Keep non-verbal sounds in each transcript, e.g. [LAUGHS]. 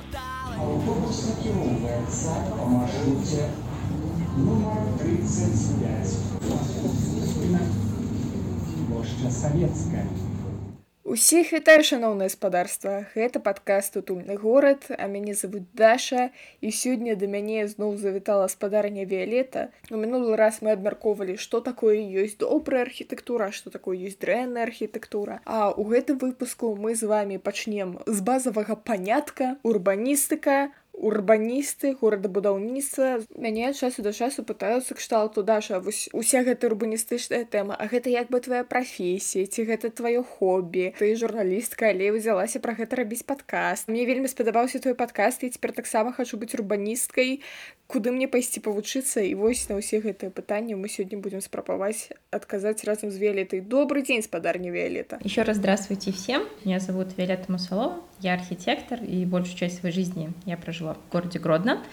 Автобус накіроўваецца па маршруце нумар 35. Плошча Савецкая. Усіх вітаю шаноўнае спадарства гэта падкаст утульны горад а мяне зовут даша і сёння да мяне зноў завітала спадарня віолета у мінулы раз мы абмяркоўвалі што такое ёсць добрая архітэктура што такое ёсць дрэнная архітэктура а ў гэтым выпуску мы з вами пачнем з базавага панятка урбаністыка урбаністы горадабудаўніцтва. Мяне часу да часу пытаюцца кшталту даша вось уся гэта урбаністычная тэма а гэта як бы твоя прафесія ці гэта тваё хобі? Ты журналістка але ўзялася пра гэта рабіць падкаст. Мне вельмі спадабаўся твой падкаст і цяпер таксама хачу быць урбаністкай куды мне пайсці павучыцца і вось на ўсе гэтыя пытанні мы сёння будем спрабаваць адказаць разам з віолетай добрый дзень спадарня віолета еще раз здравствуйте всем меня зовут виолетта мусалова я архитектор и большую часть своей жизни я прожила в городе Гродно,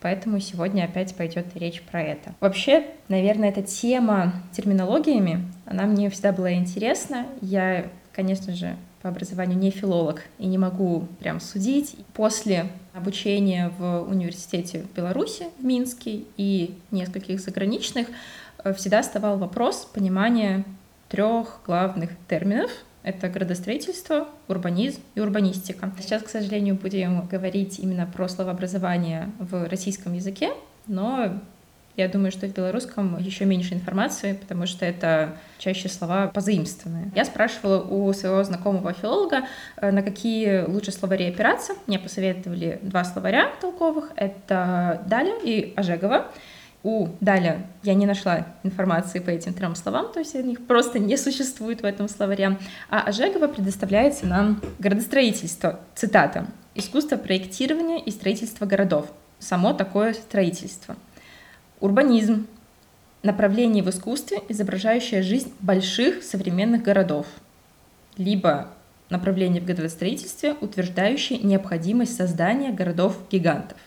поэтому сегодня опять пойдет речь про это. Вообще, наверное, эта тема терминологиями, она мне всегда была интересна. Я, конечно же, по образованию не филолог и не могу прям судить. После обучения в университете в Беларуси, в Минске и нескольких заграничных, э, всегда оставал вопрос понимания трех главных терминов — это градостроительство, урбанизм и урбанистика. Сейчас, к сожалению, будем говорить именно про словообразование в российском языке, но я думаю, что в белорусском еще меньше информации, потому что это чаще слова позаимствованные. Я спрашивала у своего знакомого филолога, э, на какие лучше словари опираться. Мне посоветовали два словаря толковых. Это Даля и Ожегова у Даля я не нашла информации по этим трем словам, то есть их просто не существует в этом словаре. А Ожегова предоставляется нам градостроительство, цитата, «искусство проектирования и строительства городов, само такое строительство». Урбанизм — направление в искусстве, изображающее жизнь больших современных городов, либо направление в градостроительстве, утверждающее необходимость создания городов-гигантов.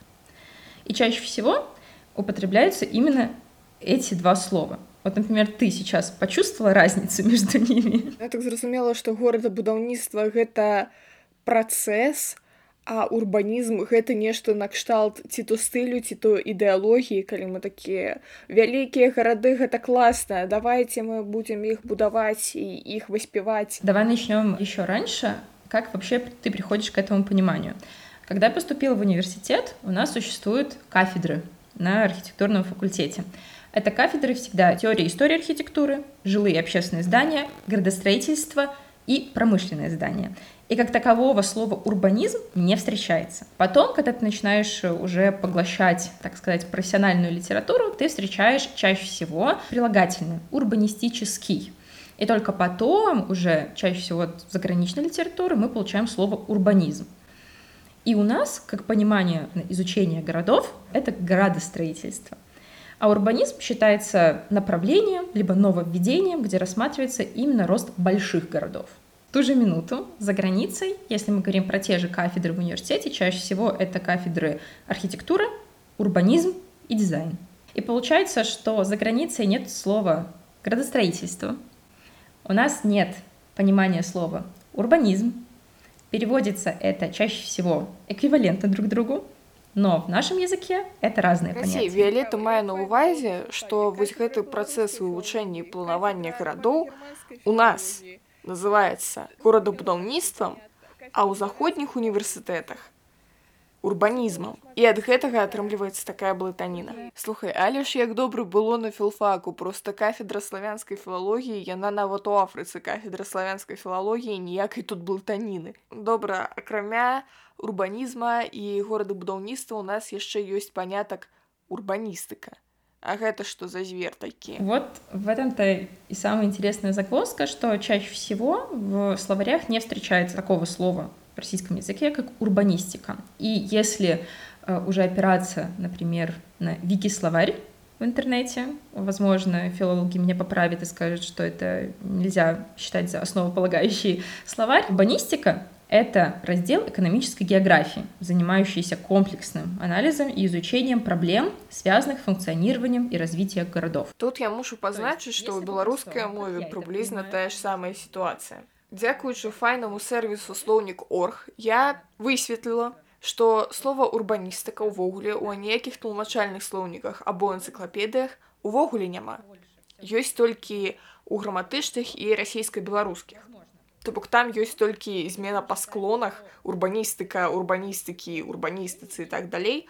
И чаще всего употребляются именно эти два слова. Вот, например, ты сейчас почувствовала разницу между ними? Я так зразумела, што горадабудаўніцтва гэта працэс, а урбанізм гэта нешта накшталт ці то стылю, ці то ідэалогіі, калі мы такія вялікія гарады гэта класна. Давайте мы будем их будаваць и их воспевать. Давай начнем еще раньше. Как вообще ты приходишь к этому пониманию? Когда я поступила в университет, у нас существуют кафедры на архитектурном факультете. Это кафедры всегда теория истории архитектуры, жилые и общественные здания, градостроительство и промышленные здания. и как такового слова урбанизм не встречается. Потом, когда ты начинаешь уже поглощать, так сказать, профессиональную литературу, ты встречаешь чаще всего прилагательное урбанистический. И только потом, уже чаще всего в заграничной литературе, мы получаем слово урбанизм. И у нас, как понимание изучения городов, это градостроительство. А урбанизм считается направлением, либо нововведением, где рассматривается именно рост больших городов. Ту же минуту за границей, если мы говорим про те же кафедры в университете, чаще всего это кафедры архитектуры, урбанизм и дизайн. И получается, что за границей нет слова градостроительство, у нас нет понимания слова урбанизм, Переводится это чаще всего эквивалентно друг другу, но в нашем языке это разные понятия. Виолетта мае на увазе, што вось гэты працэс вывучэння і планавання гарадоў у нас называецца горадабудаўніцтвам, а ў заходніх універсітэтах урбанізмам і ад гэтага атрымліваецца такая блытаніна. Слухай але ж як добры было на філфаку просто кафедра славянскай філалогіі яна нават у афрыцы кафедра славянскай філалогіі ніякай тут блытаніны. Добра акрамя урбанізма і горадабудаўніцтва у нас яшчэ ёсць панятак урбаністыка А гэта что за звер такі? Вот в этом-то и самая интересная загвоздка, что чаще всего в словарях не встречается такого слова в российском языке, как урбанистика. И если э, уже опираться, например, на вики-словарь в интернете, возможно, филологи меня поправят и скажут, что это нельзя считать за основополагающий словарь. Урбанистика — это раздел экономической географии, занимающийся комплексным анализом и изучением проблем, связанных с функционированием и развитием городов. Тут я мушу позначить, что в белорусской мове приблизно та же самая ситуация. Дзякуючы файнаму сервісу слоўнік орг я высветліла, што слова урбаністыка ўвогуле ў аніякіх тлумачальных слоўніках або энцыклапедыях увогуле няма. Ёсць толькі ў граматычных і расійска-беларускіх. То бок там ёсць толькі змена па склонах, урбаністыка, урбаністыкі, урбаністыцы і так далей,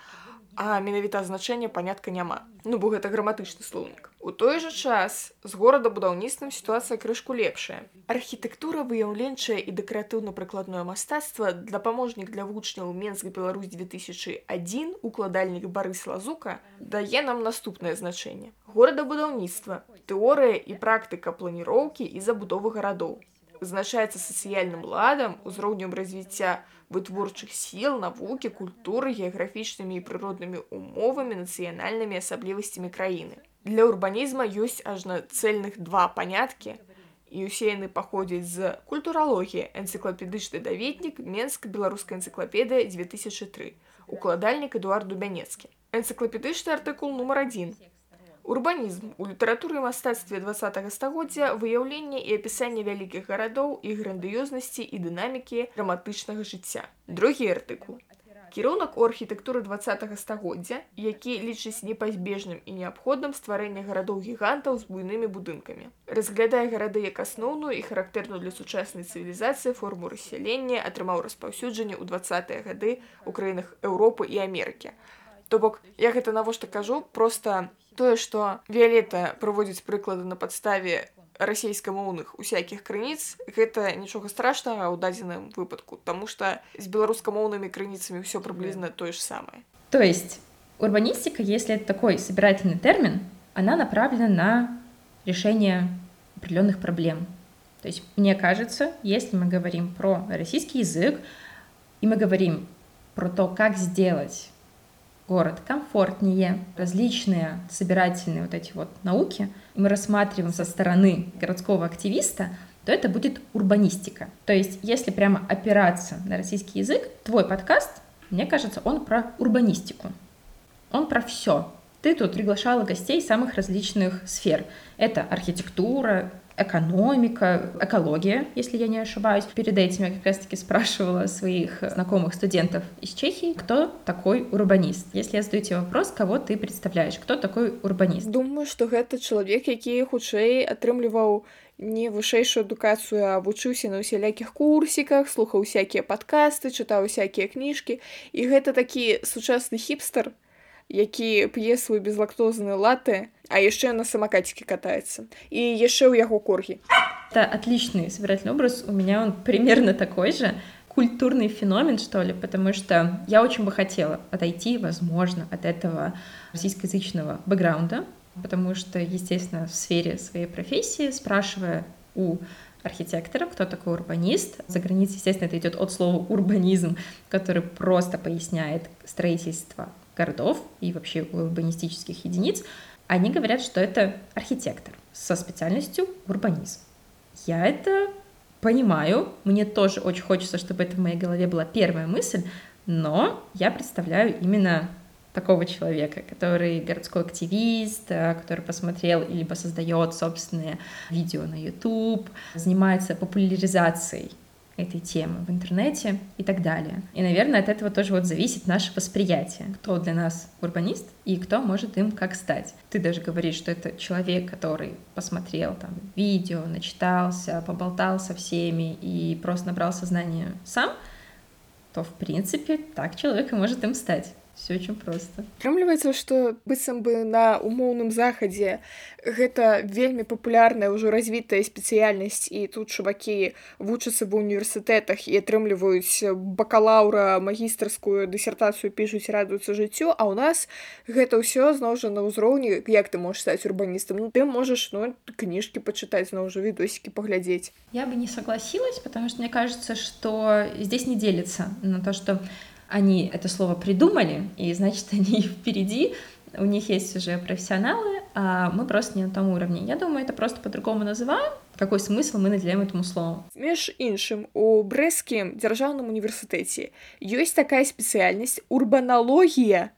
а менавіта значэння панятка няма. Ну бо гэта граматычны слоўнік. У той жа час з горадабудаўніцтвам сітуацыя крышку лепшая. Архітэктура выяўленчая і дэкаратыўна-прыкладное мастацтва дапаможнік для вучняў Менск Беларусь 2001 укладальнік Барыс Лазука дае нам наступнае значэнне. Горадабудаўніцтва, тэорыя і практыка планіроўкі і забудовы гарадоў. Вызначаецца сацыяльным ладам, узроўнем развіцця вытворчых сіл, навукі, культуры, геаграфічнымі і прыроднымі умовамі, нацыянальнымі асаблівасцямі краіны. Для урбанізма ёсць ажна цэльных два паняткі, і ўсе яны паходзяць з культуралогіі энцыклапедычны даведнік Менск беларуская энцыклапедыя 2003 укладальнік Эдуард Дубянецкі энцыклапедычны артыкул нумар адзін Урбанізм у літаратуры мастацтве два стагоддзя выяўленне і апісанне вялікіх гарадоў і грандыёзнасці і дынамікі драматычнага жыцця. Другі артыкул. Кірунак у архітэктуры два стагоддзя, які лічыць непазбежным і неабходным стварэнне гарадоў гігантаў з буйнымі будынкамі. Разглядае гарады як асноўную і характэрную для сучаснай цывілізацыі форму рассялення атрымаў распаўсюджанне ў двае гады ў краінах Еўропы і Амерыкі. То бок я гэта навошта кажу просто тое што віолета праводзіць прыклады на падставе расійскамоўных усякіх крыніц гэта нічога страшнага ў дадзеным выпадку тому что з беларускамоўнымі крыніцамі все приблизно тое же самое то есть урбанистика если это такой собирательный термин она направлена на решение определенных проблем то есть мне кажется если мы говорим про российский язык и мы говорим про то как сделать город комфортнее, различные собирательные вот эти вот науки, мы рассматриваем со стороны городского активиста, то это будет урбанистика. То есть, если прямо опираться на российский язык, твой подкаст, мне кажется, он про урбанистику. Он про все. Ты тут приглашала гостей самых различных сфер. Это архитектура, экономика, экология, если я не ошибаюсь. Перед этим я как раз-таки спрашивала своих знакомых студентов из Чехии, кто такой урбанист. Если я задаю тебе вопрос, кого ты представляешь, кто такой урбанист? Думаю, что это человек, які хутчэй атрымліваў не вышэйшую адукацыю а вучыўся на усялякіх курсіках слухаў усякія падкасты чытаў усякія кніжкі і гэта такі сучасны хіпстер які п'е свой безлактозны латы а яшчэ на самакацікі катаецца і яшчэ ў яго коргі это отличный собирательный образ у меня он примерно такой же культурный феномен что ли потому что я очень бы хотела отойти возможно от этого российскоязычного бэкграунда потому что естественно в сфере своей профессии спрашивая у архитектора, кто такой урбанист. За границей, естественно, это идет от слова урбанизм, который просто поясняет строительство городов и вообще урбанистических единиц, они говорят, что это архитектор со специальностью урбанизм. Я это понимаю, мне тоже очень хочется, чтобы это в моей голове была первая мысль, но я представляю именно такого человека, который городской активист, э, который посмотрел либо создает собственные видео на YouTube, занимается популяризацией этой темы в интернете и так далее. И, наверное, от этого тоже вот зависит наше восприятие, кто для нас урбанист и кто может им как стать. Ты даже говоришь, что это человек, который посмотрел там видео, начитался, поболтал со всеми и просто набрал сознание сам, то, в принципе, так человек и может им стать все очень просто. Атрымліваецца что быццам бы на умоўным захадзе гэта вельмі папулярная ўжо развітая спецыяльнасць і тут чувакі вучацца ва універсітэтах і атрымліваюць бакалаўра магістрскую дысертацыю пішуць радуюцца жыццю а ў нас гэта ўсё зноў жа на ўзроўні як ты можешь стаць урбаністам? Ну ты можаш ну кніжкі пачытаць зноў жа відосікі паглядзець. Я бы не согласилась потому что мне кажется что здесь не делится на то что они это слово придумали, и значит, [LAUGHS] они впереди, у них есть уже профессионалы, а мы просто не на том уровне. Я думаю, это просто по-другому называем. Какой смысл мы наделяем этому слову? Між іншым, у брэскім дзяржаўным універсітэце ёсць такая спецыяльнасць урбаналогія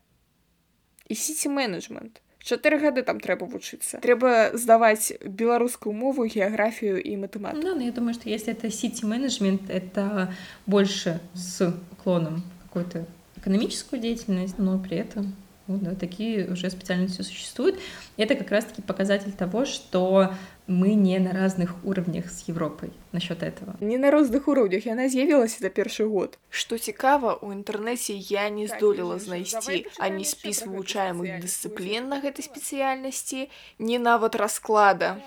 і сіці-менеджмент. Чатыры гады там трэба вучыцца. Трэба здаваць беларускую мову, геаграфію і матэматыку. Да, но я думаю, что если это сіці-менеджмент, это больше с уклоном какой-то экономическую деятельность, но при этом вот, да, такие уже специальности существуют. И это как раз-таки показатель того, что мы не на разных уровнях з Европай насчет этого не на розных уровнях яна з'явілася за першы год што цікава у інтэрнэце я не здолела знайсці ані спіс вывучаемых дысцыплін на гэтай спецыяльнасці не нават расклада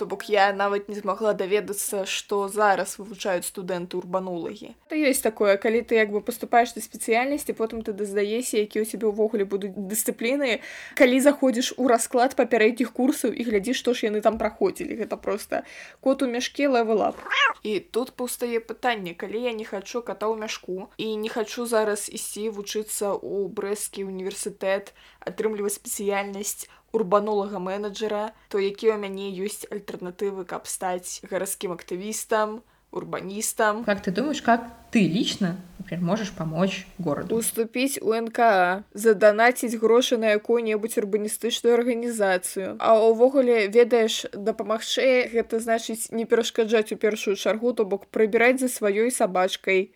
то бок я нават не змагла даведацца што зараз вывучаюць студэнты урбанолагі то ёсць такое калі ты як бы поступаешь на спецыяльнасці потым ты даздаешся які ў цябе ўвогуле будуць дысцыпліны калі заходзіш у расклад папярэдніх курсаў і глядзі што ж яны там праходзілі гэта просто кот у мяшке левела і тут паўстае пытанне калі я не хачу кота ў мяшку і не хачу зараз ісці вучыцца ў брэсцкі універсітэт атрымліваць спецыяльнасць урбанолага менеджера то якія ў мяне ёсць альтэрнатывы каб стаць гарадскім актывістам урбаністам. Как ты думаешь как ты лично например можешь помочь городу? Уступіць у нка заданаціць грошы на якую-небудзь урбаністычную арганізацыю. А ўвогуле ведаеш дапамагчы гэта значыць не перашкаджаць у першую чаргу то бок прыбіраць за сваёй сабачкай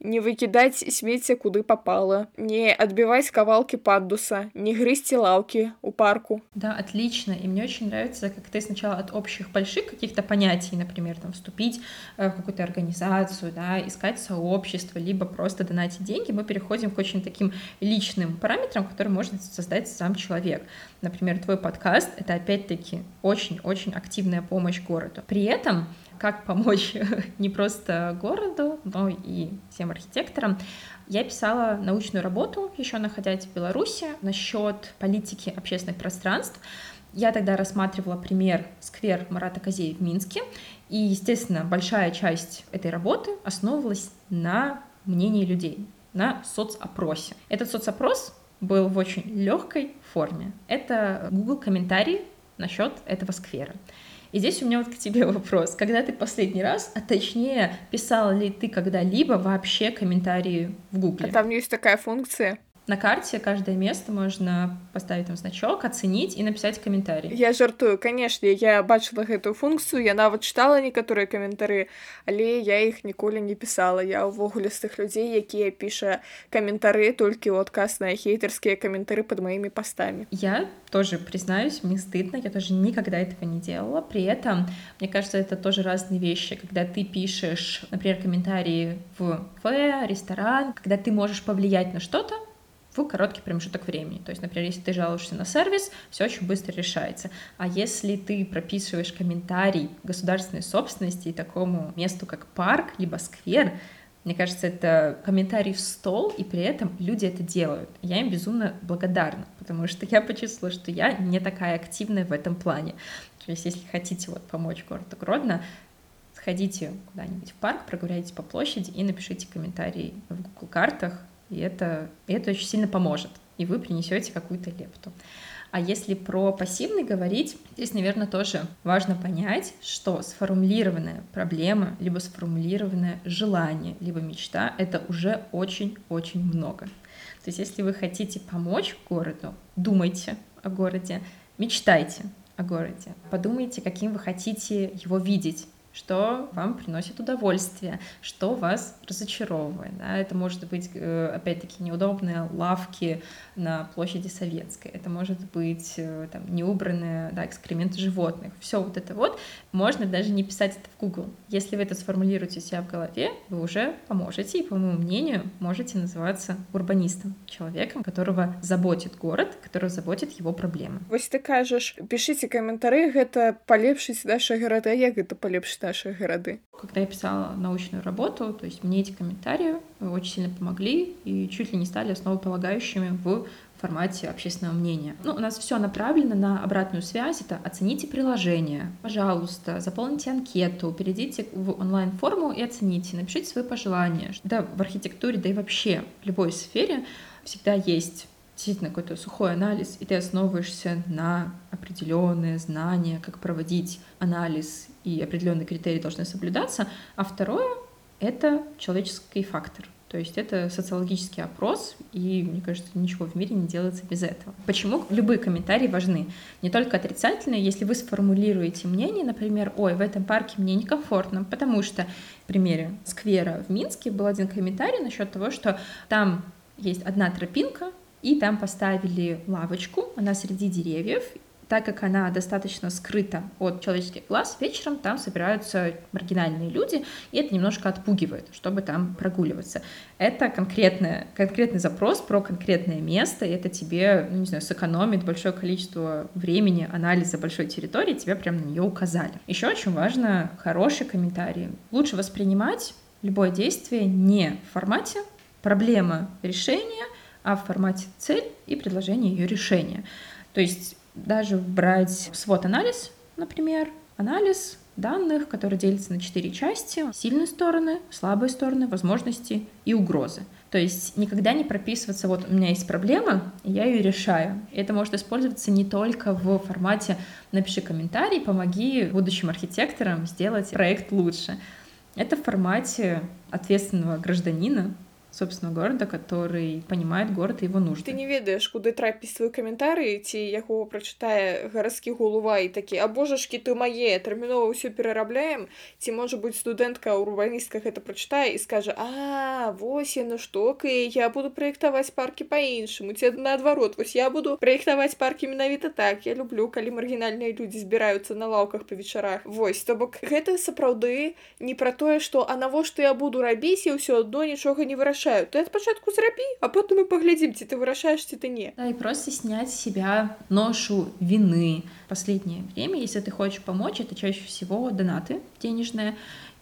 не выкідаць смецце куды попало не отбивать кавалки пандуса не грызці лаўки у парку да отлично и мне очень нравится как ты сначала от общих больших каких-то понятий например там вступить э, в какую-то организацию да искать сообщество либо просто донатить деньги мы переходим к очень таким личным параметрам которые может создать сам человек например твой подкаст это опять-таки очень-очень активная помощь городу при этом как помочь [LAUGHS] не просто городу, но и всем архитекторам. Я писала научную работу, еще находясь в Беларуси, насчет политики общественных пространств. Я тогда рассматривала пример сквер Марата Козей в Минске, и, естественно, большая часть этой работы основывалась на мнении людей, на соцопросе. Этот соцопрос был в очень легкой форме. Это Google комментарии насчет этого сквера. И здесь у меня вот к тебе вопрос. Когда ты последний раз, а точнее, писала ли ты когда-либо вообще комментарии в Гугле? А там есть такая функция? На карте каждое место можно поставить там значок, оценить и написать комментарий. Я жартую, конечно, я бачила гэтую функцию, я нават читала некоторые комментары, але я их ніколі не писала. Я ўвогуле з тых людзей, якія піша комментары толькі ў адказ на хейтерские комментары под моими постами. Я тоже признаюсь, мне стыдно, я тоже никогда этого не делала. При этом, мне кажется, это тоже разные вещи. Когда ты пишешь, например, комментарии в кафе, ресторан, когда ты можешь повлиять на что-то, в короткий промежуток времени. То есть, например, если ты жалуешься на сервис, все очень быстро решается. А если ты прописываешь комментарий государственной собственности и такому месту, как парк, либо сквер, мне кажется, это комментарий в стол, и при этом люди это делают. Я им безумно благодарна, потому что я почувствовала, что я не такая активная в этом плане. То есть, если хотите вот помочь городу Гродно, сходите куда-нибудь в парк, прогуляйтесь по площади и напишите комментарий в Google картах, и это, и это очень сильно поможет, и вы принесете какую-то лепту. А если про пассивный говорить, здесь, наверное, тоже важно понять, что сформулированная проблема, либо сформулированное желание, либо мечта — это уже очень-очень много. То есть если вы хотите помочь городу, думайте о городе, мечтайте о городе, подумайте, каким вы хотите его видеть, что вам приносит удовольствие, что вас разочаровывает. Да? Это может быть, э, опять-таки, неудобные лавки на площади Советской, это может быть э, там, неубранные да, экскременты животных. Все вот это вот можно даже не писать это в Google. Если вы это сформулируете себя в голове, вы уже поможете, и, по моему мнению, можете называться урбанистом, человеком, которого заботит город, которого заботит его проблемы. Вось ты кажешь, пишите комментарии, это полепшить наши города, як это полепшить наши города? Когда я писала научную работу, то есть мне эти комментарии очень сильно помогли и чуть ли не стали основополагающими в формате общественного мнения. Ну, у нас все направлено на обратную связь. Это оцените приложение, пожалуйста, заполните анкету, перейдите в онлайн-форму и оцените, напишите свои пожелания. Да, в архитектуре, да и вообще в любой сфере всегда есть действительно какой-то сухой анализ, и ты основываешься на определенные знания, как проводить анализ, и определенные критерии должны соблюдаться. А второе — это человеческий фактор. То есть это социологический опрос, и мне кажется, ничего в мире не делается без этого. Почему любые комментарии важны? Не только отрицательные, если вы сформулируете мнение, например, ой, в этом парке мне некомфортно, потому что, в примере сквера в Минске был один комментарий насчет того, что там есть одна тропинка, и там поставили лавочку, она среди деревьев, так как она достаточно скрыта от человеческих глаз, вечером там собираются маргинальные люди, и это немножко отпугивает, чтобы там прогуливаться. Это конкретное, конкретный запрос про конкретное место, и это тебе, ну, не знаю, сэкономит большое количество времени анализа большой территории, тебе прям на нее указали. Еще очень важно хорошие комментарии. Лучше воспринимать любое действие не в формате проблема решения, а в формате цель и предложение ее решения. То есть даже брать свод-анализ, например, анализ данных, который делится на четыре части. Сильные стороны, слабые стороны, возможности и угрозы. То есть никогда не прописываться, вот у меня есть проблема, я ее решаю. Это может использоваться не только в формате «напиши комментарий, помоги будущим архитекторам сделать проект лучше». Это в формате ответственного гражданина, собственного города, который понимает город и его нужды. Ты не ведаеш куды трапіць свой каментарый ці яго прачытае гарадскі голова і такі а божашкі ты мае тэрмінова ўсё перарабляем ці можа быць студэнтка урбаністках это прачытае і скажа а вось яно штука я буду праектаваць паркі па-іншаму ці наадварот вось я буду праектаваць паркі менавіта так я люблю калі маргінальныя людзі збіраюцца на лаўках па вечарах вось то бок гэта сапраўды не пра тое што а навошта я буду рабіць і ўсё адно нічога не вырашаю вырашаю ты спачатку зрабі а потым мы паглядзім ці ты вырашаеш ці ты не да, и просто снять с себя ношу вины последнее время если ты хочешь помочь это чаще всего донаты денежные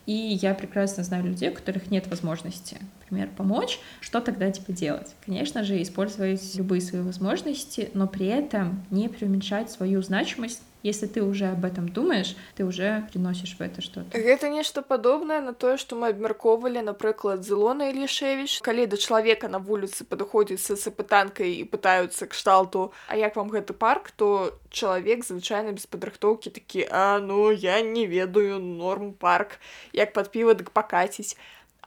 и я прекрасно знаю людей, у которых нет возможности, например, помочь. Что тогда типа делать? Конечно же, использовать любые свои возможности, но при этом не преуменьшать свою значимость если ты уже об этом думаешь ты уже приносишь в это что-то гэта нешта падобнае на тое што мы абмяркоўвалі напрыклад зелона лішевич калі да чалавека на вуліцы падыходзіць са сапытанкай і пытаюцца кшталту а як вам гэты парк то чалавек звычайна без падрыхтоўкі такі а ну я не ведаю норм парк як пад піва дык пакаціць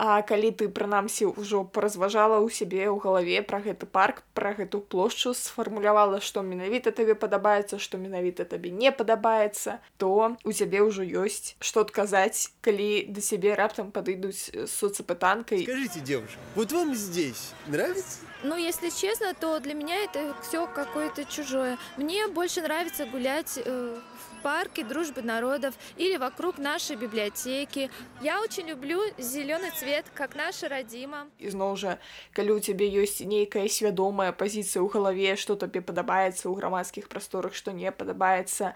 А калі ты прынамсі ўжо паразважала ў сябе ў галаве пра гэты парк пра гэту плошчу сфармулявала што менавіта табе падабаецца што менавіта табе не падабаецца то у цябе ўжо ёсць што адказаць калі да сябе раптам падыдуць соцапытанкай скажите девушка вот вам здесь нравится ну если честно то для меня это все какое-то чужое мне больше нравится гулять э, парке дружбы народов или вокруг нашей библиотеки. Я очень люблю зеленый цвет, как наша родима. Ізноў жа, калі ў цябе ёсць нейкая свядомая пазіцыя ў галаве, што табе падабаецца ў грамадскіх прасторах, што не падабаецца,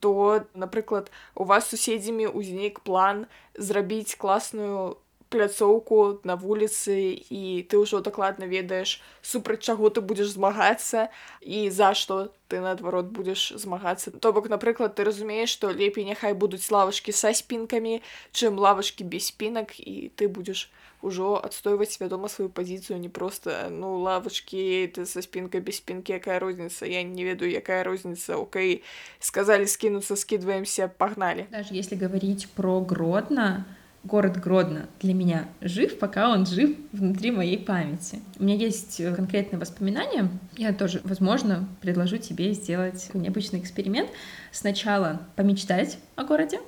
то, напрыклад, у вас суседзямі ўзнік план зрабіць класную пляцоўку на вуліцы і ты ўжо дакладна ведаеш супраць чаго ты будзеш змагацца і за што ты наадварот будзеш змагацца то бок напрыклад ты разумееш што лепей няхай будуць лавачкі са спінкамі чым лавачкі без спінак і ты будзеш ужо адстойваць вядома сваю пазіцыю не проста ну лавачкі ты са спінкай без спінкі якая розніца я не ведаю якая розніца Окей сказалі скінуцца скидываемся пагналі даже если говорить про гродно то город Гродно для меня жив, пока он жив внутри моей памяти. У меня есть э, конкретные воспоминания. Я тоже, возможно, предложу тебе сделать необычный эксперимент. Сначала помечтать о городе,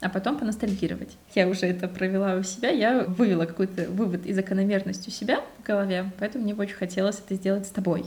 а потом поностальгировать. Я уже это провела у себя, я вывела какой-то вывод и закономерность у себя в голове, поэтому мне очень хотелось это сделать с тобой.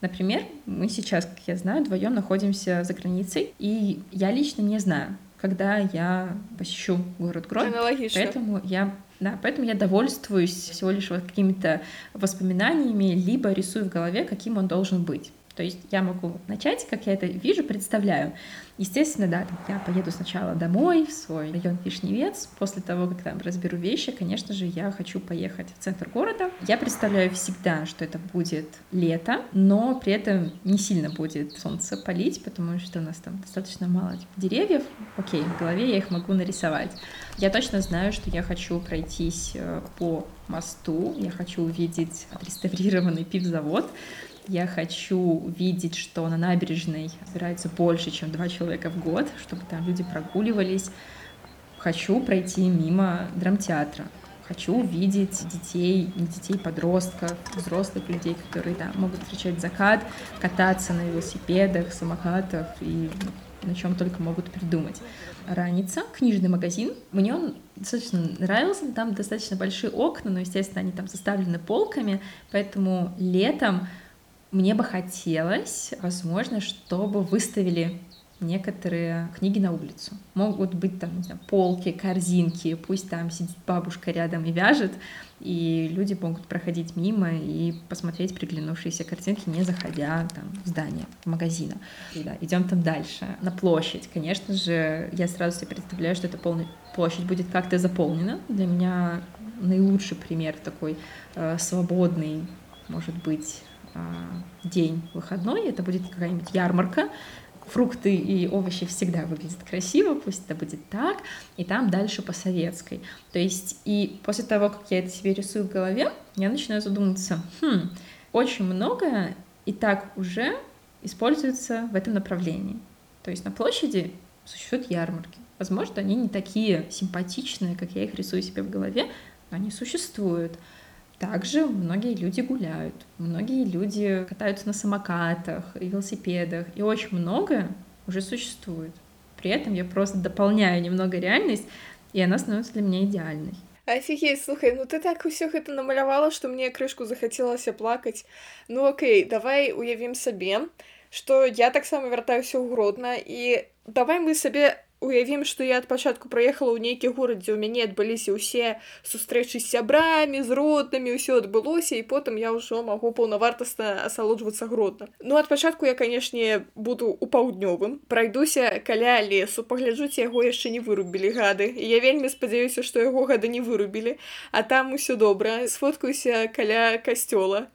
Например, мы сейчас, как я знаю, вдвоем находимся за границей, и я лично не знаю, когда я посещу город Гродно. Поэтому я да, поэтому я довольствуюсь всего лишь вот какими-то воспоминаниями, либо рисую в голове, каким он должен быть. То есть я могу начать, как я это вижу, представляю. Естественно, да, я поеду сначала домой, в свой район Вишневец. После того, как там разберу вещи, конечно же, я хочу поехать в центр города. Я представляю всегда, что это будет лето, но при этом не сильно будет солнце палить, потому что у нас там достаточно мало типа, деревьев. Окей, в голове я их могу нарисовать. Я точно знаю, что я хочу пройтись э, по мосту, я хочу увидеть отреставрированный пивзавод, я хочу видеть, что на набережной собирается больше, чем два человека в год, чтобы там люди прогуливались. Хочу пройти мимо драмтеатра. Хочу увидеть детей, детей, подростков, взрослых людей, которые да, могут встречать закат, кататься на велосипедах, самокатах и на чем только могут придумать. Раница, книжный магазин. Мне он достаточно нравился, там достаточно большие окна, но, естественно, они там заставлены полками, поэтому летом мне бы хотелось, возможно, чтобы выставили некоторые книги на улицу. Могут быть там, не знаю, полки, корзинки, пусть там сидит бабушка рядом и вяжет, и люди могут проходить мимо и посмотреть приглянувшиеся картинки, не заходя там в здание, в магазина. Да, идем там дальше. На площадь, конечно же, я сразу себе представляю, что эта полная площадь будет как-то заполнена. Для меня наилучший пример такой э, свободный, может быть, день выходной, это будет какая-нибудь ярмарка, фрукты и овощи всегда выглядят красиво, пусть это будет так, и там дальше по советской. То есть и после того, как я это себе рисую в голове, я начинаю задумываться, хм, очень многое и так уже используется в этом направлении. То есть на площади существуют ярмарки. Возможно, они не такие симпатичные, как я их рисую себе в голове, но они существуют. Также многие люди гуляют, многие люди катаются на самокатах и велосипедах, и очень многое уже существует. При этом я просто дополняю немного реальность, и она становится для меня идеальной. Офігеть, слухай, ну ты так усё гэта намалявала, што мне крышку захацелася плакаць. Ну окей, давай уявім сабе, што я таксама вяртаюся ў гродна і давай мы сабе уявім што я ад пачатку праехала ў нейкі горад дзе ў мяне адбыліся ўсе сустрэчы з сябрамі з роднымі ўсё адбылося і потым я ўжо магу паўнавартасна асалоджвацца гродна ну ад пачатку я канешне буду у паўднёвым прайдуся каля лесу пагляджуць яго яшчэ не вырубілі гады я вельмі спадзяюся што яго гады не вырубілі а там усё добра сфоткаюся каля касцёла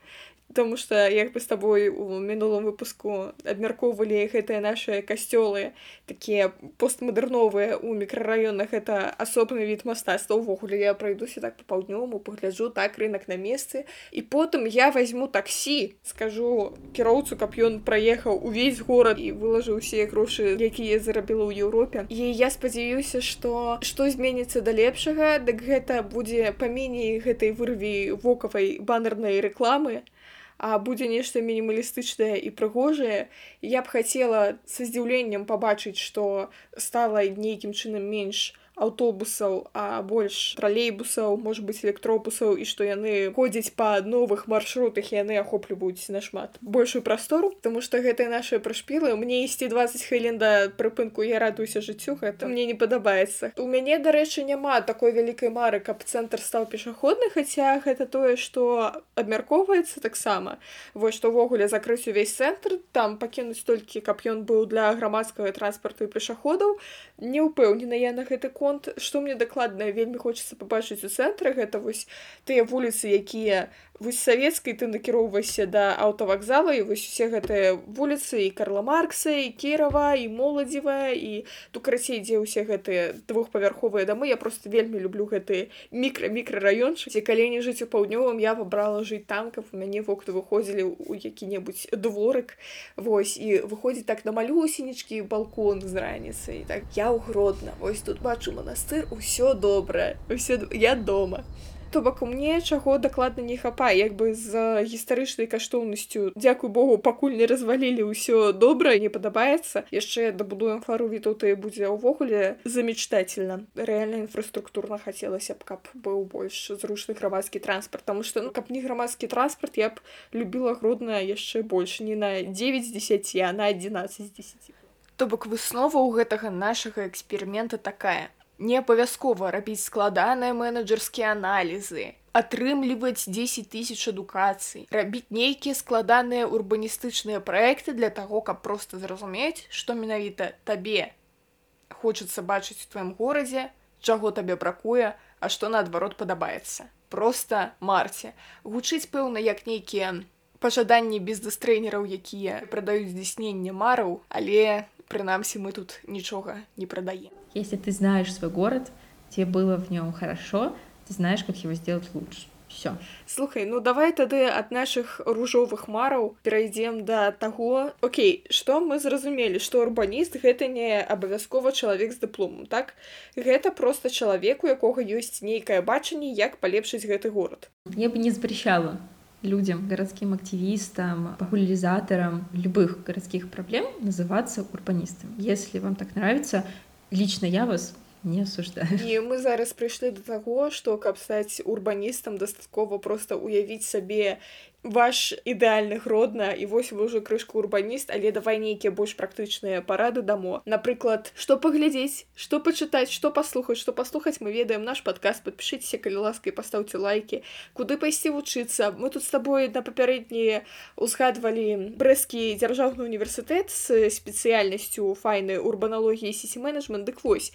Таму што як бы з табой у мінулым выпуску абмяркоўвалі гэтыя нашыя касцёлы такія постмадэрновыя ў мікрараёнах это асобны від мастацтва ўвогуле я пройдуся так по паўднёваму пагляджу так рынок на месцы і потым я возьму таксі скажу кіроўцу каб ён праехаў увесь горад і вылажыў усе грошы якія зарабіла ў Еўропе і я спадзяюся што што зменіцца да лепшага дык гэта будзе паменей гэтай вырві вокавай баннернай рэкламы а будзе нешта мінімалістычнае і прыгожае я б хацела са здзіўленнем пабачыць што стала нейкім чынам менш аўтобусаў а больш тралейбусаў можа быть электробусаў і што яны ходзяць па новых маршрутах яны ахопліваюць нашмат большую прастору тому что гэтыя наши прышпілы мне ісці 20 хвілін да прыпынку я радуюся жыццю гэта мне не падабаецца. У мяне дарэчы няма такой вялікай мары каб цэнтр стаў пешаходны хаця гэта тое что абмяркоўваецца таксама. Вось што ўвогуле закрыць увесь цэнтр там пакінуць толькі каб ён быў для грамадскага транспарту і пешаходаў. Не ўпэўнена я на гэты конт конт што мне дакладна вельмі хочацца пабачыць у цэнтры гэта вось тыя вуліцы якія вось савецкай ты накіроўвайся да аўтавакзала і вось усе гэтыя вуліцы і карла маркса і кірава і моладзевая і ту карацей дзе ўсе гэтыя двухпавярховыя дамы. Я просто вельмі люблю гэты мікра мікрараёнчы ці калі не жыць у паўднёвым я выбрала жыць там каб у мяне вокны выходзілі ў які-небудзь дворык. Вось і выходзіць так на малюсенечкі балкон з раніцай. Так я ўгродна вось тут бачу манастыр усё добрае. Усе я дома то бок мне чаго дакладна не хапае як бы з гістарычнай каштоўнасцю. Дзякуй богу пакуль не развалілі ўсё добра не падабаецца. Яшчэ дабудуем фару вітуты будзе ўвогуле замечтательна. Рэальна інфраструктурна хацелася б каб быў больш зручны грамадскі транспарт таму што ну каб не грамадскі транспарт я б любіла грудна яшчэ больш. Не на 9 з 10 а на 11 з 10 то бок выснова ў гэтага нашага эксперымента такая Не абавязкова рабіць складаныя менеджерскія аналізы, атрымліваць 10 тысяч адукацый, рабіць нейкія складаныя урбаністычныя праекты для таго, каб проста зразумець, што менавіта табе хочацца бачыць у тваім горадзе, чаго табе бракуе, а што наадварот падабаецца. Проста марце гучыць пэўна як нейкія пажаданні бездастрэнераў, якія прадаюць здзяйсненне мараў, але прынамсі мы тут нічога не прадаем. Если ты знаешь свой город, тебе было в нем хорошо, ты знаешь, как его сделать лучше. Все. Слухай, ну давай тады ад нашых ружовых мараў перайдзем да таго Окей, што мы зразумелі, што урбаніст гэта не абавязкова чалавек з дыпломам, так гэта проста чалавек, у якога ёсць нейкае бачанне, як палепшыць гэты горад. Я бы не запрещала людям, городским активистам, популяризаторам любых городских проблем называться урбанистом. Если вам так нравится, лично я вас не осуждаю. І мы зараз прыйшлі да таго, што каб стаць урбаністам дастаткова проста уявіць сабе ваш ідэальны родна і вось вы ўжо крышку урбаніст, але давай нейкія больш практычныя парады дамо. Напрыклад, што паглядзець, што пачытаць, што паслухаць, што паслухаць мы ведаем наш падказ, падпішыцеся, калі ласка і пастаўце лайкі, куды пайсці вучыцца. Мы тут з табой на папярэднія узгадвалі брэскі дзяржаўны універсітэт з спецыяльнасцю файнай урбаналогіі сісі-менеджмент, дык вось.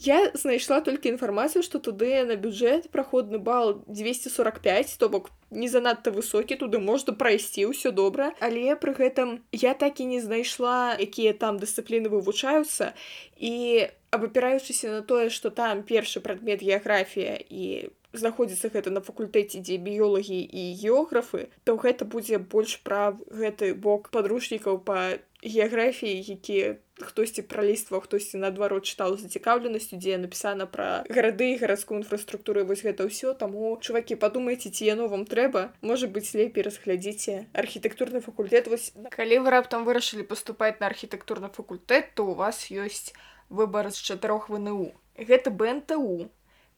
Я знайшла толькі інфармацыю, што туды на бюджэт праходны бал 245, то бок не занадта высокі, туды можна прайсці ўсё добра. Але пры гэтым я так і не знайшла, якія там дысцыпліны вывучаюцца і абапіраючыся на тое, што там першы прадмет геаграфія і знаходзіцца гэта на факультэце, дзе біёлагі і географы, то гэта будзе больш пра гэты бок падручнікаў па геаграфіі, якія хтосьці пралістваў хтосьці наадварот чытаў з зацікаўленасцю дзе напісана пра гарады гарадскую інфраструктуру вось гэта ўсё таму чувакі падумайце ці яно вам трэба можа быць лепей разглядзіце архітэктурны факультэт вось калі вы раптам вырашылі паступаць на архітэктурны факультэт то у вас ёсць выбар з чатырох вНУ гэта бнту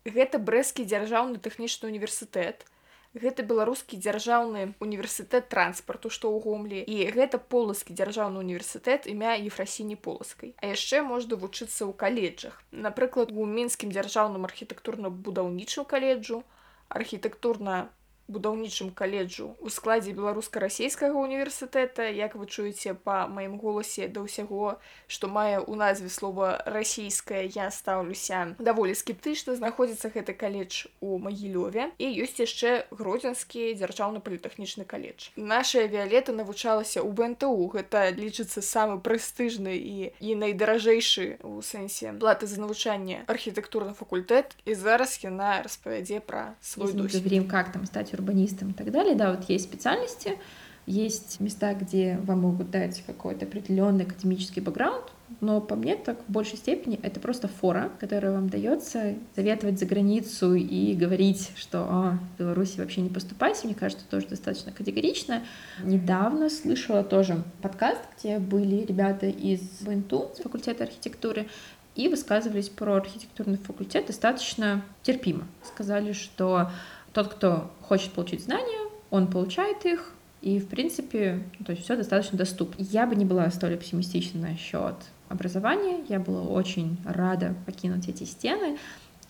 гэта брэсцкі дзяржаўны тэхнічны універсітэт гэта беларускі дзяржаўны універсітэт транспарту што ў гомлі і гэта поласкі дзяржаўны універсітэт імя ефрасіні поласкай а яшчэ можна вучыцца ў каледжах. Напрыклад у мінскім дзяржаўным архітэктурна-будаўнічым каледжу архітэктурна будаўнічым каледжу у складзе беларуска-расійскага універсітэта як вы чуеце па маім голасе да ўсяго што мае ў назве слова расійская я стаўлюся даволі скептычна знаходзіцца гэты каледж у магілёве і ёсць яшчэ гродзенскі дзяржаўны політэхнічны каледж наша віолета навучалася ў бнту гэта лічыцца самы прэстыжны і і найдаражэйшы у сэнсе платы за навучанне архітэктурны факультэт і зараз яна распавядзе пра свой Если мы досвед говорим, как там стать урбанистом и так далее, да, вот есть специальности, есть места, где вам могут дать какой-то определенный академический бэкграунд, но по мне так в большей степени это просто фора, которая вам дается советовать за границу и говорить, что а, в Беларуси вообще не поступайте, мне кажется, тоже достаточно категорично. Недавно слышала тоже подкаст, где были ребята из БНТУ, с факультета архитектуры, и высказывались про архитектурный факультет достаточно терпимо. Сказали, что тот, кто хочет получить знания, он получает их, и, в принципе, ну, то есть все достаточно доступно. Я бы не была столь оптимистична насчет образования, я была очень рада покинуть эти стены,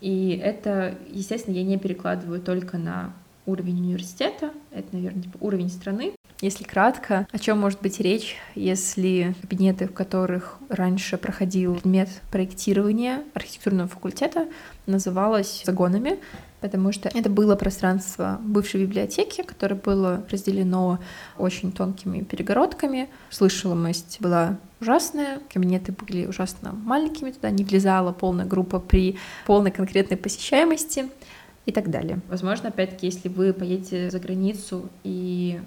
и это, естественно, я не перекладываю только на уровень университета, это, наверное, типа уровень страны. Если кратко, о чем может быть речь, если кабинеты, в которых раньше проходил предмет проектирования архитектурного факультета, называлось загонами, потому что это было пространство бывшей библиотеки, которое было разделено очень тонкими перегородками. Слышимость была ужасная, кабинеты были ужасно маленькими, туда не влезала полная группа при полной конкретной посещаемости и так далее. Возможно, опять-таки, если вы поедете за границу и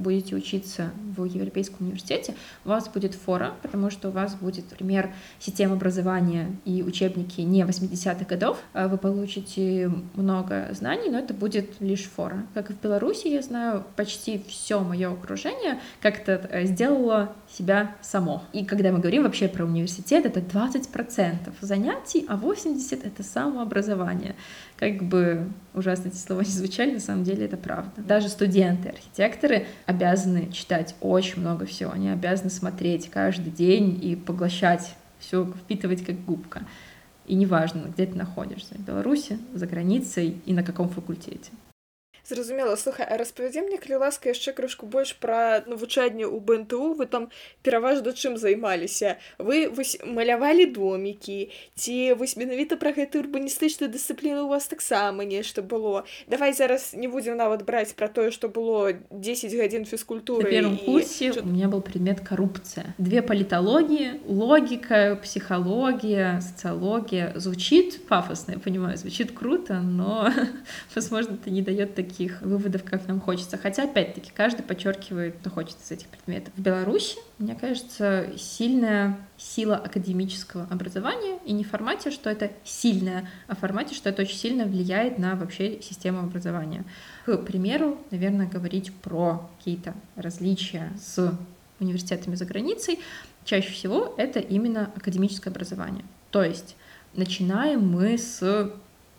будете учиться в Европейском университете, у вас будет фора, потому что у вас будет пример системы образования и учебники не 80-х годов. А Вы получите много знаний, но это будет лишь фора. Как и в Беларуси, я знаю, почти все мое окружение как-то э, сделало себя само. И когда мы говорим вообще про университет, это 20% занятий, а 80% это самообразование. Как бы ужасно эти слова не звучали, на самом деле это правда. Даже студенты, архитекторы обязаны читать очень много всего, они обязаны смотреть каждый день и поглощать все, впитывать как губка. И неважно, где ты находишься, в Беларуси, за границей и на каком факультете. Зразумела слухай а распавядзе мне калі ласка яшчэ крышку больш пра навучанне ў бнту вы там пераважна чым займаліся вы вось малявалі домікі ці вось менавіта пра гэты урбаністычную дысцыпліну у вас таксама нешта было давай зараз не будзем нават браць пра тое што было 10 гадзін На фізкультуры первом і- курсе у меня был предмет коррупция. Две политологии, логика, психология, социология. Звучит пафосно, я понимаю, звучит круто, но, [LAUGHS] возможно, это не дает такие таких выводов, как нам хочется. Хотя, опять-таки, каждый подчеркивает, что хочет из этих предметов. В Беларуси, мне кажется, сильная сила академического образования, и не в формате, что это сильное, а в формате, что это очень сильно влияет на вообще систему образования. К примеру, наверное, говорить про какие-то различия с университетами за границей, чаще всего это именно академическое образование. То есть начинаем мы с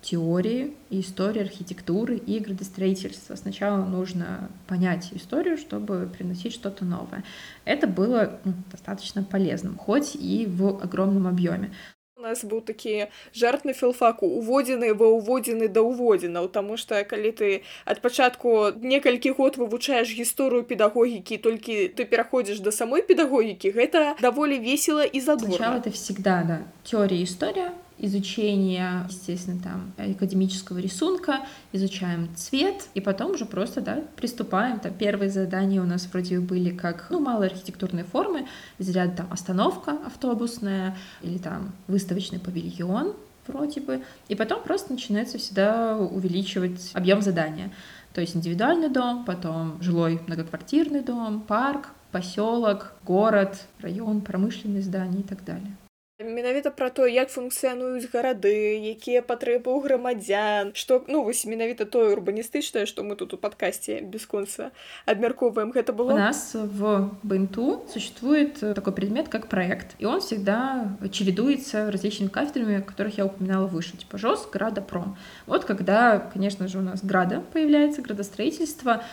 теории и истории архитектуры и градостроительства. Сначала нужно понять историю, чтобы приносить что-то новое. Это было ну, достаточно полезным, хоть и в огромном объеме. У нас быў такі жарт на філфаку уводзены ва ўводзены да ўводзінаў таму што калі ты ад пачатку некалькі год вывучаеш гісторыю педагогікі толькі ты пераходзіш да самой педагогікі гэта даволі весела і задумчиво Сначала это всегда да теория история изучение, естественно, там, академического рисунка, изучаем цвет, и потом уже просто, да, приступаем. Там первые задания у нас вроде были как, ну, малые архитектурные формы, из ряда там остановка автобусная или там выставочный павильон, вроде бы, и потом просто начинается всегда увеличивать объем задания. То есть индивидуальный дом, потом жилой многоквартирный дом, парк, поселок, город, район, промышленные здания и так далее менавіта пра то як функцыянуюць гарады якія патрэбы ў грамадзян што ну вось менавіта тое урбаністычнае што мы тут у падкасці бясконца абмяркоўваем гэта было у нас в бнту существует такой предмет как проект и он всегда чередуется различными кафедрами которых я упоминала выше типа жёст града пром вот когда конечно же у нас града появляется градостроительство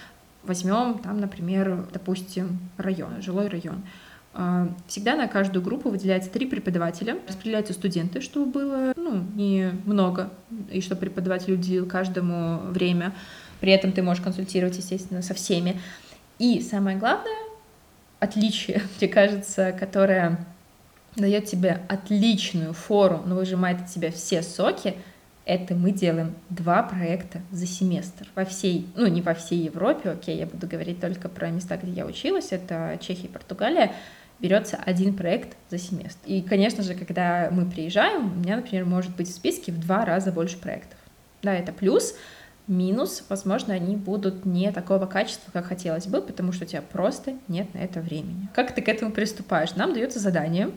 возьмем там например допустим район жилой район а, всегда на каждую группу выделяется три преподавателя, распределяются студенты, чтобы было ну, не много, и чтобы преподаватель уделил каждому время. При этом ты можешь консультировать, естественно, со всеми. И самое главное, отличие, [LAUGHS] мне кажется, которое дает тебе отличную фору, но выжимает от тебя все соки, это мы делаем два проекта за семестр во всей, ну не во всей Европе, окей, я буду говорить только про места, где я училась, это Чехия и Португалия, берется один проект за семестр. И, конечно же, когда мы приезжаем, у меня, например, может быть в списке в два раза больше проектов. Да, это плюс. Минус, возможно, они будут не такого качества, как хотелось бы, потому что у тебя просто нет на это времени. Как ты к этому приступаешь? Нам дается задание,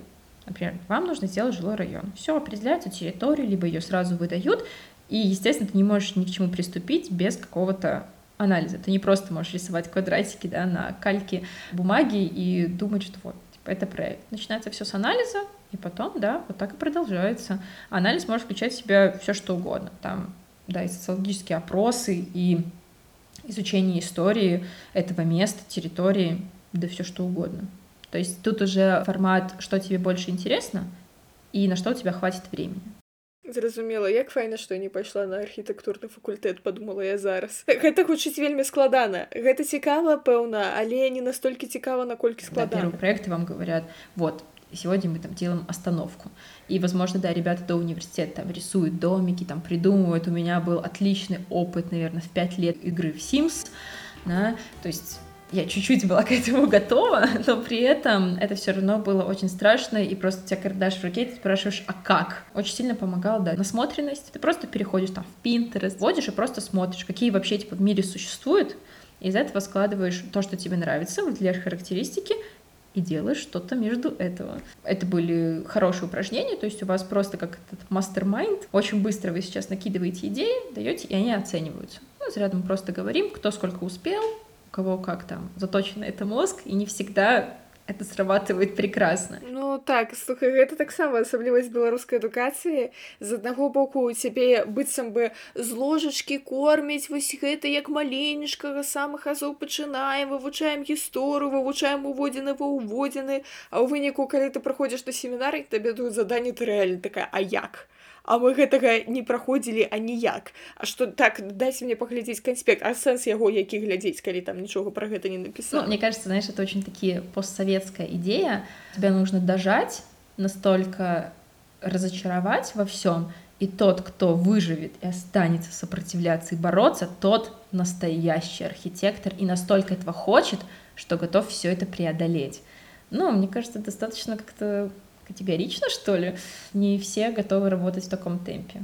например, вам нужно сделать жилой район. Все, определяется территорию, либо ее сразу выдают, и, естественно, ты не можешь ни к чему приступить без какого-то анализа. Ты не просто можешь рисовать квадратики да, на кальке бумаги и думать, что вот, это проект. Начинается все с анализа, и потом, да, вот так и продолжается. Анализ может включать в себя все что угодно. Там, да, и социологические опросы, и изучение истории этого места, территории, да все что угодно. То есть тут уже формат, что тебе больше интересно, и на что у тебя хватит времени зразумела як файна што не пайшла на архітэктурны факультэт подумала я зараз гэта [LAUGHS] гучыць вельмі складана гэта цікава пэўна але не настолькі цікава наколькі складана да, проекты вам говорят вот сегодня мы там делаем остановку. И, возможно, да, ребята до университета там рисуют домики, там придумывают. У меня был отличный опыт, наверное, в пять лет игры в Sims, да, то есть я чуть-чуть была [LAUGHS] к этому готова, но при этом это все равно было очень страшно, и просто тебя карандаш в руке, ты спрашиваешь, а как? Очень сильно помогала, да, насмотренность. Ты просто переходишь там в Pinterest, вводишь и просто смотришь, какие вообще типа в мире существуют, и из этого складываешь то, что тебе нравится, выделяешь характеристики, и делаешь что-то между этого. Это были хорошие упражнения, то есть у вас просто как этот мастер-майнд. Очень быстро вы сейчас накидываете идеи, даете, и они оцениваются. Ну, заряд мы просто говорим, кто сколько успел, кого как там заточен это мозг, и не всегда это срабатывает прекрасно. Ну так слухай гэта таксама асаблівасць беларускай адукацыі з аднаго боку у цябе быццам бы з ложачкі кормяць вось гэта як маленечкага самых азоў пачынаем вывучаем гісторыю вывучаем уводзіны ва ўводзіны а ў выніку калі ты праходзіш на семінары табе даюць заданне ты рэальна такая а як а мы гэтага не праходзілі а ніяк А что так дайся мне паглядзець канспект а сэнс яго які глядзець калі там нічога про гэта не написано ну, мне кажется знаешь это очень такие постсоветская идея тебя нужно дожать настолько разочаровать во всем и тот, кто выживет и останется сопротивляться и бороться, тот настоящий архитектор и настолько этого хочет, что готов все это преодолеть. Ну, мне кажется, достаточно как-то категорично, что ли. Не все готовы работать в таком темпе.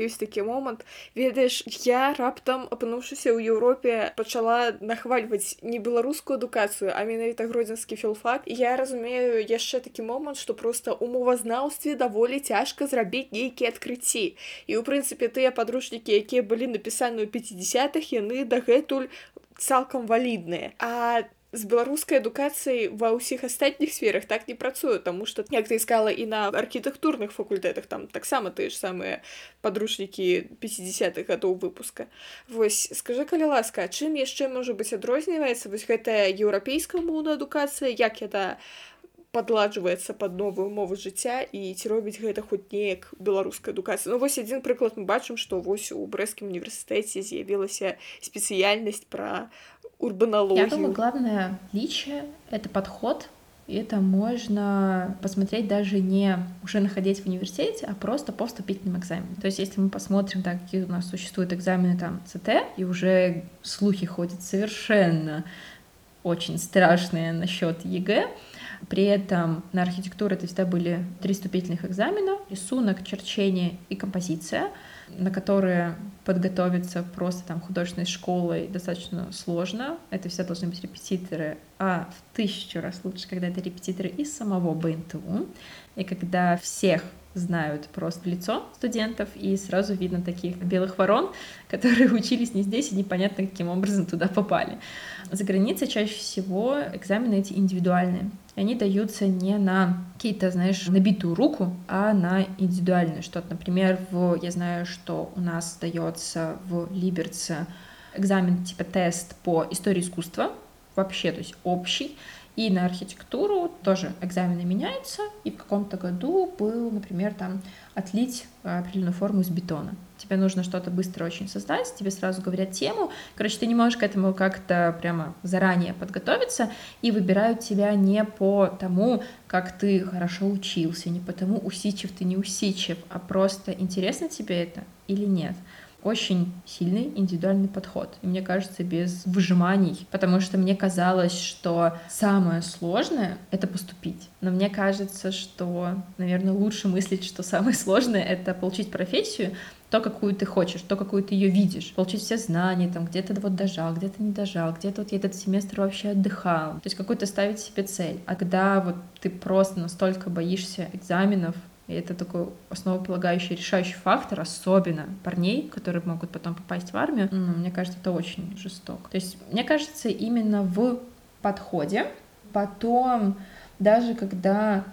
ёсць такі момант ведаеш я раптам апынуўшыся ў Еўропе пачала нахвальваць не беларускую адукацыю а менавіта гродзенскі філфак я разумею яшчэ такі момант што просто у мовазнаўстве даволі цяжка зрабіць нейкія адкрыцці і ў прынцыпе тыя падручнікі якія былі напісаны ў 50-х яны дагэтуль цалкам валідныя а з беларускай адукацыяй ва ўсіх астатніх сферах так не працую тому что як ты искала і на архітэктурных факультэтах там таксама тыя ж самыя падручнікі 50-х гадоў выпуска восьось скажи калі ласка чым яшчэ можа быць адрозніваецца вось гэтая еўрапейская моўная адукацыя як это падладжваецца под новую мову жыцця і ці робіць гэта хоць неяк беларуская адукацыя ну вось адзін прыклад мы бачым што вось у брэскім універсітэце з'явілася спецыяльнасць пра урбанологию. Я думаю, главное отличие — это подход, и это можно посмотреть даже не уже находясь в университете, а просто по вступительным экзаменам. То есть если мы посмотрим, так, какие у нас существуют экзамены там ЦТ, и уже слухи ходят совершенно очень страшные насчет ЕГЭ, при этом на архитектуру это всегда были три вступительных экзамена, рисунок, черчение и композиция — на которые подготовиться просто там художественной школой достаточно сложно. Это все должны быть репетиторы, а в тысячу раз лучше, когда это репетиторы из самого БНТУ, и когда всех знают просто лицо студентов, и сразу видно таких белых ворон, [LAUGHS] которые учились не здесь и непонятно каким образом туда попали. За границей чаще всего экзамены эти индивидуальные. И они даются не на какие-то, знаешь, набитую руку, а на индивидуальное что-то. Например, в, я знаю, что у нас дается в Либерце экзамен типа тест по истории искусства, вообще, то есть общий, и на архитектуру тоже экзамены меняются, и в каком-то году был, например, там отлить определенную форму из бетона. Тебе нужно что-то быстро очень создать, тебе сразу говорят тему. Короче, ты не можешь к этому как-то прямо заранее подготовиться, и выбирают тебя не по тому, как ты хорошо учился, не по тому, усидчив ты не усидчив, а просто интересно тебе это или нет очень сильный индивидуальный подход. И мне кажется, без выжиманий, потому что мне казалось, что самое сложное — это поступить. Но мне кажется, что, наверное, лучше мыслить, что самое сложное — это получить профессию, то, какую ты хочешь, то, какую ты ее видишь, получить все знания, там, где-то вот дожал, где-то не дожал, где-то вот я этот семестр вообще отдыхал. То есть какую-то ставить себе цель. А когда вот ты просто настолько боишься экзаменов, и это такой основополагающий, решающий фактор, особенно парней, которые могут потом попасть в армию. Ну, мне кажется, это очень жестоко. То есть, мне кажется, именно в подходе, потом даже когда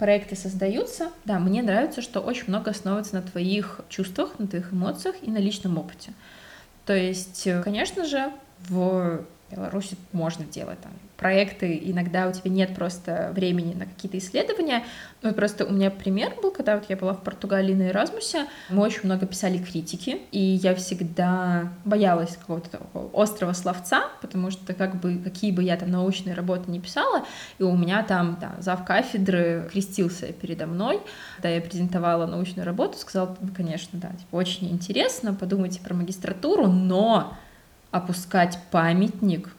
проекты создаются, да, мне нравится, что очень много основывается на твоих чувствах, на твоих эмоциях и на личном опыте. То есть, конечно же, в Беларуси можно делать там проекты, иногда у тебя нет просто времени на какие-то исследования. Ну, просто у меня пример был, когда вот я была в Португалии на Эразмусе, мы очень много писали критики, и я всегда боялась какого-то такого острого словца, потому что как бы какие бы я там научные работы не писала, и у меня там да, зав кафедры крестился передо мной, когда я презентовала научную работу, сказал, ну, конечно, да, типа, очень интересно, подумайте про магистратуру, но опускать памятник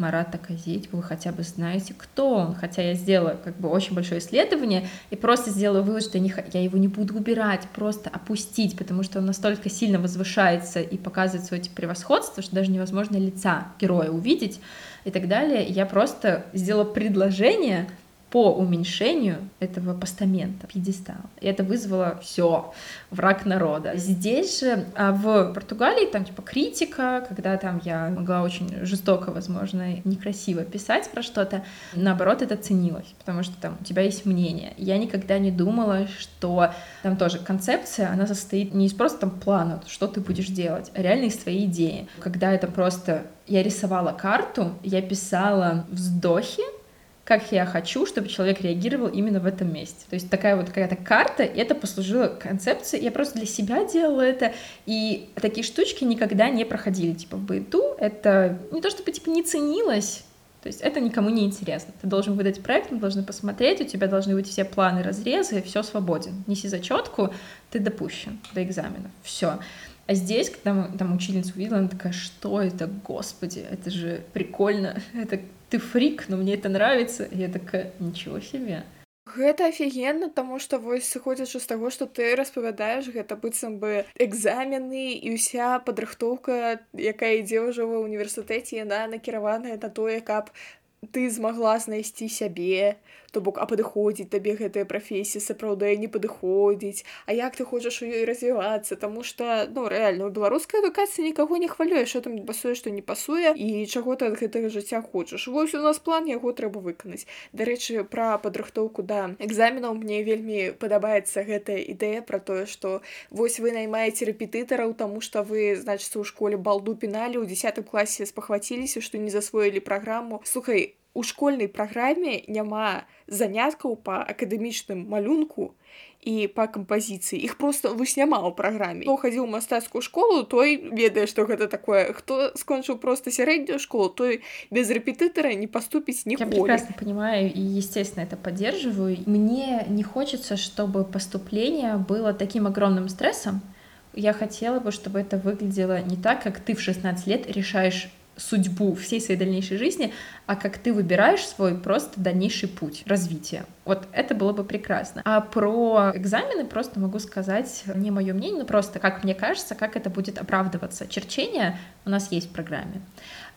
Марата Казетьева, вы хотя бы знаете, кто он. Хотя я сделала как бы очень большое исследование и просто сделала вывод, что я, не, я его не буду убирать, просто опустить, потому что он настолько сильно возвышается и показывает свое типа, превосходство, что даже невозможно лица героя увидеть и так далее. Я просто сделала предложение по уменьшению этого постамента, пьедестала. И это вызвало все враг народа. Здесь же, а в Португалии, там типа критика, когда там я могла очень жестоко, возможно, некрасиво писать про что-то, наоборот, это ценилось, потому что там у тебя есть мнение. Я никогда не думала, что там тоже концепция, она состоит не из просто там плана, что ты будешь делать, а реально из твоей идеи. Когда это просто я рисовала карту, я писала вздохи, как я хочу, чтобы человек реагировал именно в этом месте. То есть такая вот какая-то карта, и это послужило концепцией. Я просто для себя делала это, и такие штучки никогда не проходили, типа в быту. Это не то чтобы типа не ценилось, то есть это никому не интересно. Ты должен выдать проект, мы должны посмотреть, у тебя должны быть все планы, разрезы, все свободен. Неси зачетку, ты допущен до экзаменов. Все. А здесь, когда мы, там учительница увидела, она такая, что это, господи, это же прикольно, [LAUGHS] это ты фрик, но мне это нравится. Я такая, ничего себе. Гэта офігенна таму што вось сыходзячы з таго што ты распавядаеш гэта быццам бы экзамены і ўся падрыхтоўка якая ідзе ўжо ва ўніверсітэце яна накіраваная на тое каб ты змагла знайсці сябе то бок а падыходзіць табе гэтая прафесія сапраўды не падыходзіць А як ты хочаш у ёй развівацца Таму что ну рэальна у беларускай адукацыі нікаго не хвалюе що там пасуе што не пасуе і чаго ты ад гэтага жыцця хочаш вось у нас план яго трэба выканаць дарэчы пра падрыхтоўку да экзаменаў мне вельмі падабаецца гэтая ідэя про тое что вось вы наймаеце рэпетытараў тому что вы значыцца ў школе балду піналі ў десятым класе спахваціліся што не засвоілі праграму слухай у школьнай праграме няма заняткаў па акадэмічным малюнку і па кампазіцыі іх просто вось няма ў праграме хто хадзіў мастацкую школу той ведае што гэта такое хто скончыў просто сярэднюю школу той без рэпетытара не поступіць не Я прекрасно понимаю и естественно это поддерживаю мне не хочется чтобы поступление было таким огромным стрессом я хотела бы чтобы это выглядело не так как ты в 16 лет решаешь судьбу всей своей дальнейшей жизни, а как ты выбираешь свой просто дальнейший путь развития. Вот это было бы прекрасно. А про экзамены просто могу сказать не мое мнение, но просто как мне кажется, как это будет оправдываться. Черчение у нас есть в программе.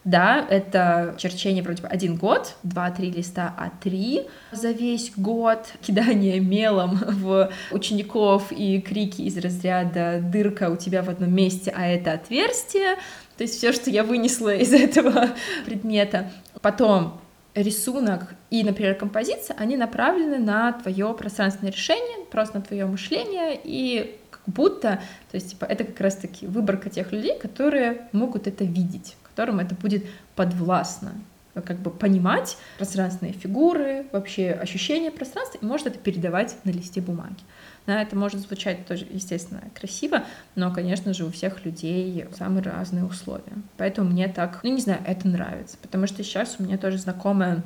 Да, это черчение вроде бы один год, два-три листа А3 за весь год, [LAUGHS] кидание мелом в учеников и крики из разряда «дырка у тебя в одном месте, а это отверстие», то есть все, что я вынесла из этого [LAUGHS] предмета. Потом рисунок и, например, композиция, они направлены на твое пространственное решение, просто на твое мышление и как будто, то есть типа это как раз-таки выборка тех людей, которые могут это видеть, которым это будет подвластно как бы понимать пространственные фигуры, вообще ощущение пространства, и может это передавать на листе бумаги. Да, это может звучать тоже, естественно, красиво, но, конечно же, у всех людей самые разные условия. Поэтому мне так, ну, не знаю, это нравится, потому что сейчас у меня тоже знакомая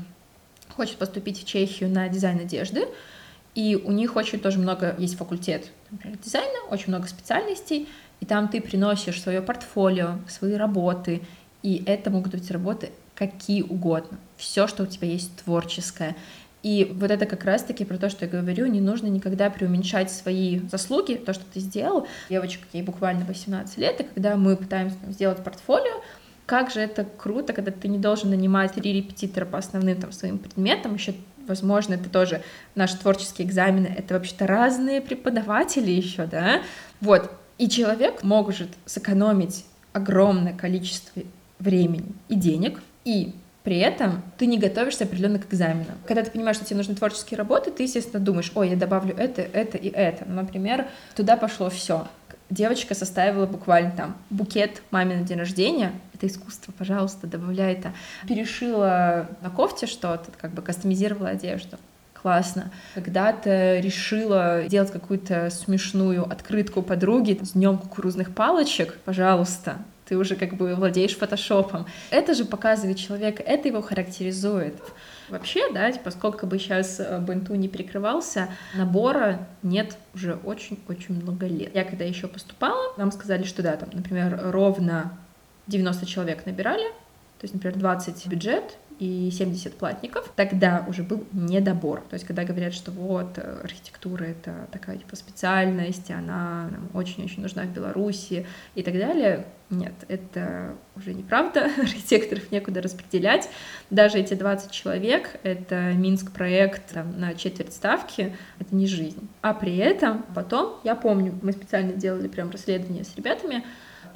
хочет поступить в Чехию на дизайн одежды, и у них очень тоже много есть факультет, например, дизайна, очень много специальностей, и там ты приносишь свое портфолио, свои работы, и это могут быть работы какие угодно, все, что у тебя есть творческое. И вот это как раз-таки про то, что я говорю, не нужно никогда преуменьшать свои заслуги, то, что ты сделал. Девочка, ей буквально 18 лет, и когда мы пытаемся сделать портфолио, как же это круто, когда ты не должен нанимать три репетитора по основным там своим предметам, еще возможно, это тоже наши творческие экзамены, это вообще-то разные преподаватели еще, да, вот, и человек может сэкономить огромное количество времени и денег, и при этом ты не готовишься определенно к экзаменам. Когда ты понимаешь, что тебе нужны творческие работы, ты, естественно, думаешь, ой, я добавлю это, это и это. Например, туда пошло все. Девочка составила буквально там букет маме на день рождения. Это искусство, пожалуйста, добавляй это. Перешила на кофте что-то, как бы кастомизировала одежду классно. Когда-то решила делать какую-то смешную открытку подруги с днем кукурузных палочек, пожалуйста, ты уже как бы владеешь фотошопом. Это же показывает человека, это его характеризует. Вообще, да, поскольку бы сейчас э, Бенту не прикрывался, набора нет уже очень-очень много лет. Я когда еще поступала, нам сказали, что да, там, например, ровно 90 человек набирали, то есть, например, 20 бюджет, и 70 платников, тогда уже был недобор. То есть, когда говорят, что вот э, архитектура — это такая типа специальность, она очень-очень нужна в Беларуси и так далее, нет, это уже неправда, [LAUGHS] архитекторов некуда распределять. Даже эти 20 человек, это Минск проект там, на четверть ставки, это не жизнь. А при этом потом, я помню, мы специально делали прям расследование с ребятами,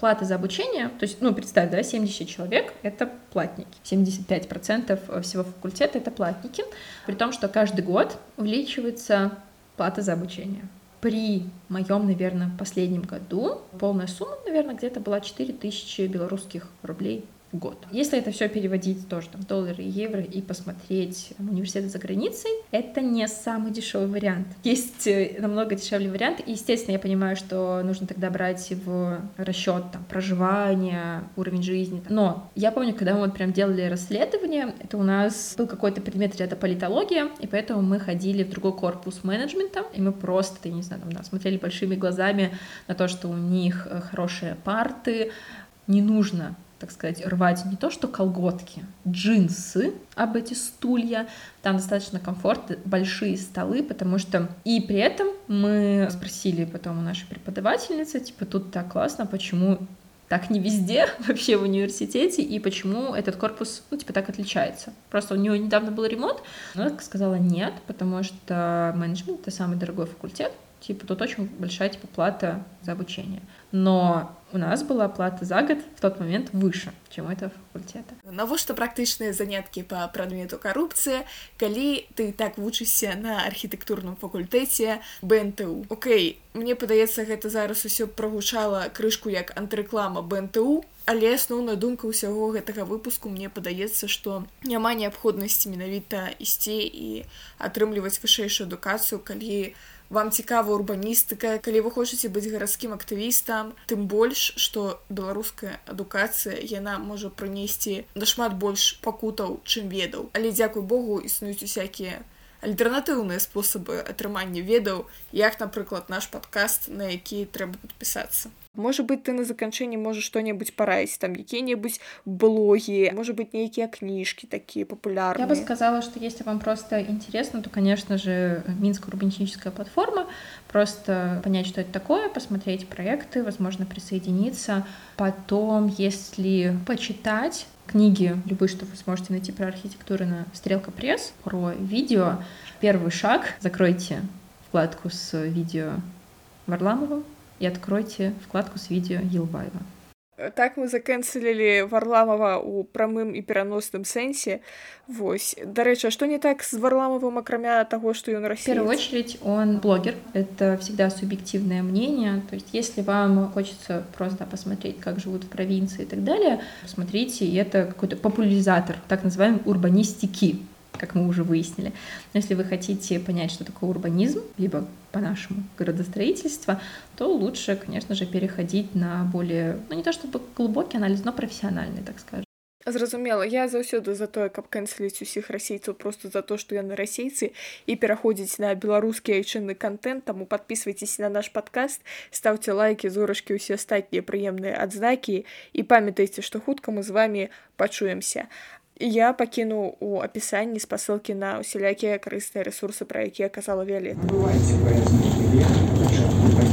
плата за обучение, то есть, ну, представь, да, 70 человек — это платники, 75% всего факультета — это платники, при том, что каждый год увеличивается плата за обучение. При моем, наверное, последнем году полная сумма, наверное, где-то была 4000 белорусских рублей в год. Если это все переводить тоже там, в доллары евро и посмотреть там, университеты за границей, это не самый дешевый вариант. Есть э, намного дешевле вариант. И, естественно, я понимаю, что нужно тогда брать в расчет там, проживание, уровень жизни. Но я помню, когда мы вот прям делали расследование, это у нас был какой-то предмет ряда политология, и поэтому мы ходили в другой корпус менеджмента, и мы просто, я не знаю, там, да, смотрели большими глазами на то, что у них э, хорошие парты, не нужно так сказать, рвать не то что колготки, джинсы об эти стулья. Там достаточно комфортно, большие столы, потому что... И при этом мы спросили потом у нашей преподавательницы, типа, тут так классно, почему так не везде [LAUGHS] вообще в университете, и почему этот корпус, ну, типа, так отличается. Просто у него недавно был ремонт, она сказала нет, потому что менеджмент — это самый дорогой факультет, типа, тут очень большая, типа, плата за обучение. Но у нас была плата за год в тот момент выше, чем у этого факультета. Навошта практычныя заняткі па прадмету карупцыя, калі ты так вучышся на архітэктурным факультэце БНТУ. Окей, мне падаецца, гэта зараз усё прагучала крышку як антырэклама БНТУ, але асноўная думка ўсяго гэтага выпуску мне падаецца, што няма неабходнасці менавіта ісці і атрымліваць вышэйшую адукацыю, калі вам цікава урбаністыка калі вы хочаце быць гарадскім актывістам тым больш што беларуская адукацыя яна можа прынесці нашмат больш пакутаў чым ведаў. Але дзякуй богу існуюць усякія альтэрнатыўныя спосабы атрымання ведаў як напрыклад наш падкаст на які трэба падпісацца Можа быть ты на заканчэнні можаш што-небудзь параіць там якія-небудзь блогі может быть нейкія кніжкі такія папулярныя Я бы сказала что если вам просто интересно то конечно же Минская урбанистическая платформа просто понять что это такое посмотреть проекты возможно присоединиться потом если почитать книги любые что вы сможете найти про архитектуру на стрелка пресс про видео первый шаг закройте вкладку с видео Варламова и откройте вкладку с видео Елбаева. Так мы закэнцелілі варламова у прамым і пераносным сэнсе Вось дарэча что не так с варламовым акрамя того что ён Россия в первую очередь он блогер это всегда субъективное мнение то есть если вам хочется просто посмотреть как живут в провинции и так далее посмотрите это какой-то популяризатор так называемый урбанистики как мы уже выяснили. Но если вы хотите понять, что такое урбанизм, либо по-нашему градостроительство, то лучше, конечно же, переходить на более, ну не то чтобы глубокий анализ, но профессиональный, так скажем. Зразумела я заўсёды за тое каб канцеліць усіх расейцаў просто за то што яны расейцы і пераходзіць на беларускі айчынны контент таму подписывайтесь на наш подкаст ставце лайки зорачкі усе астатнія прыемныя адзнакі і памятайце што хутка мы з вами пачуемся я пакіну у апісанні спасылкі на усялякія карысныя рэсурсы пра якія казала вялет бывайце паэзны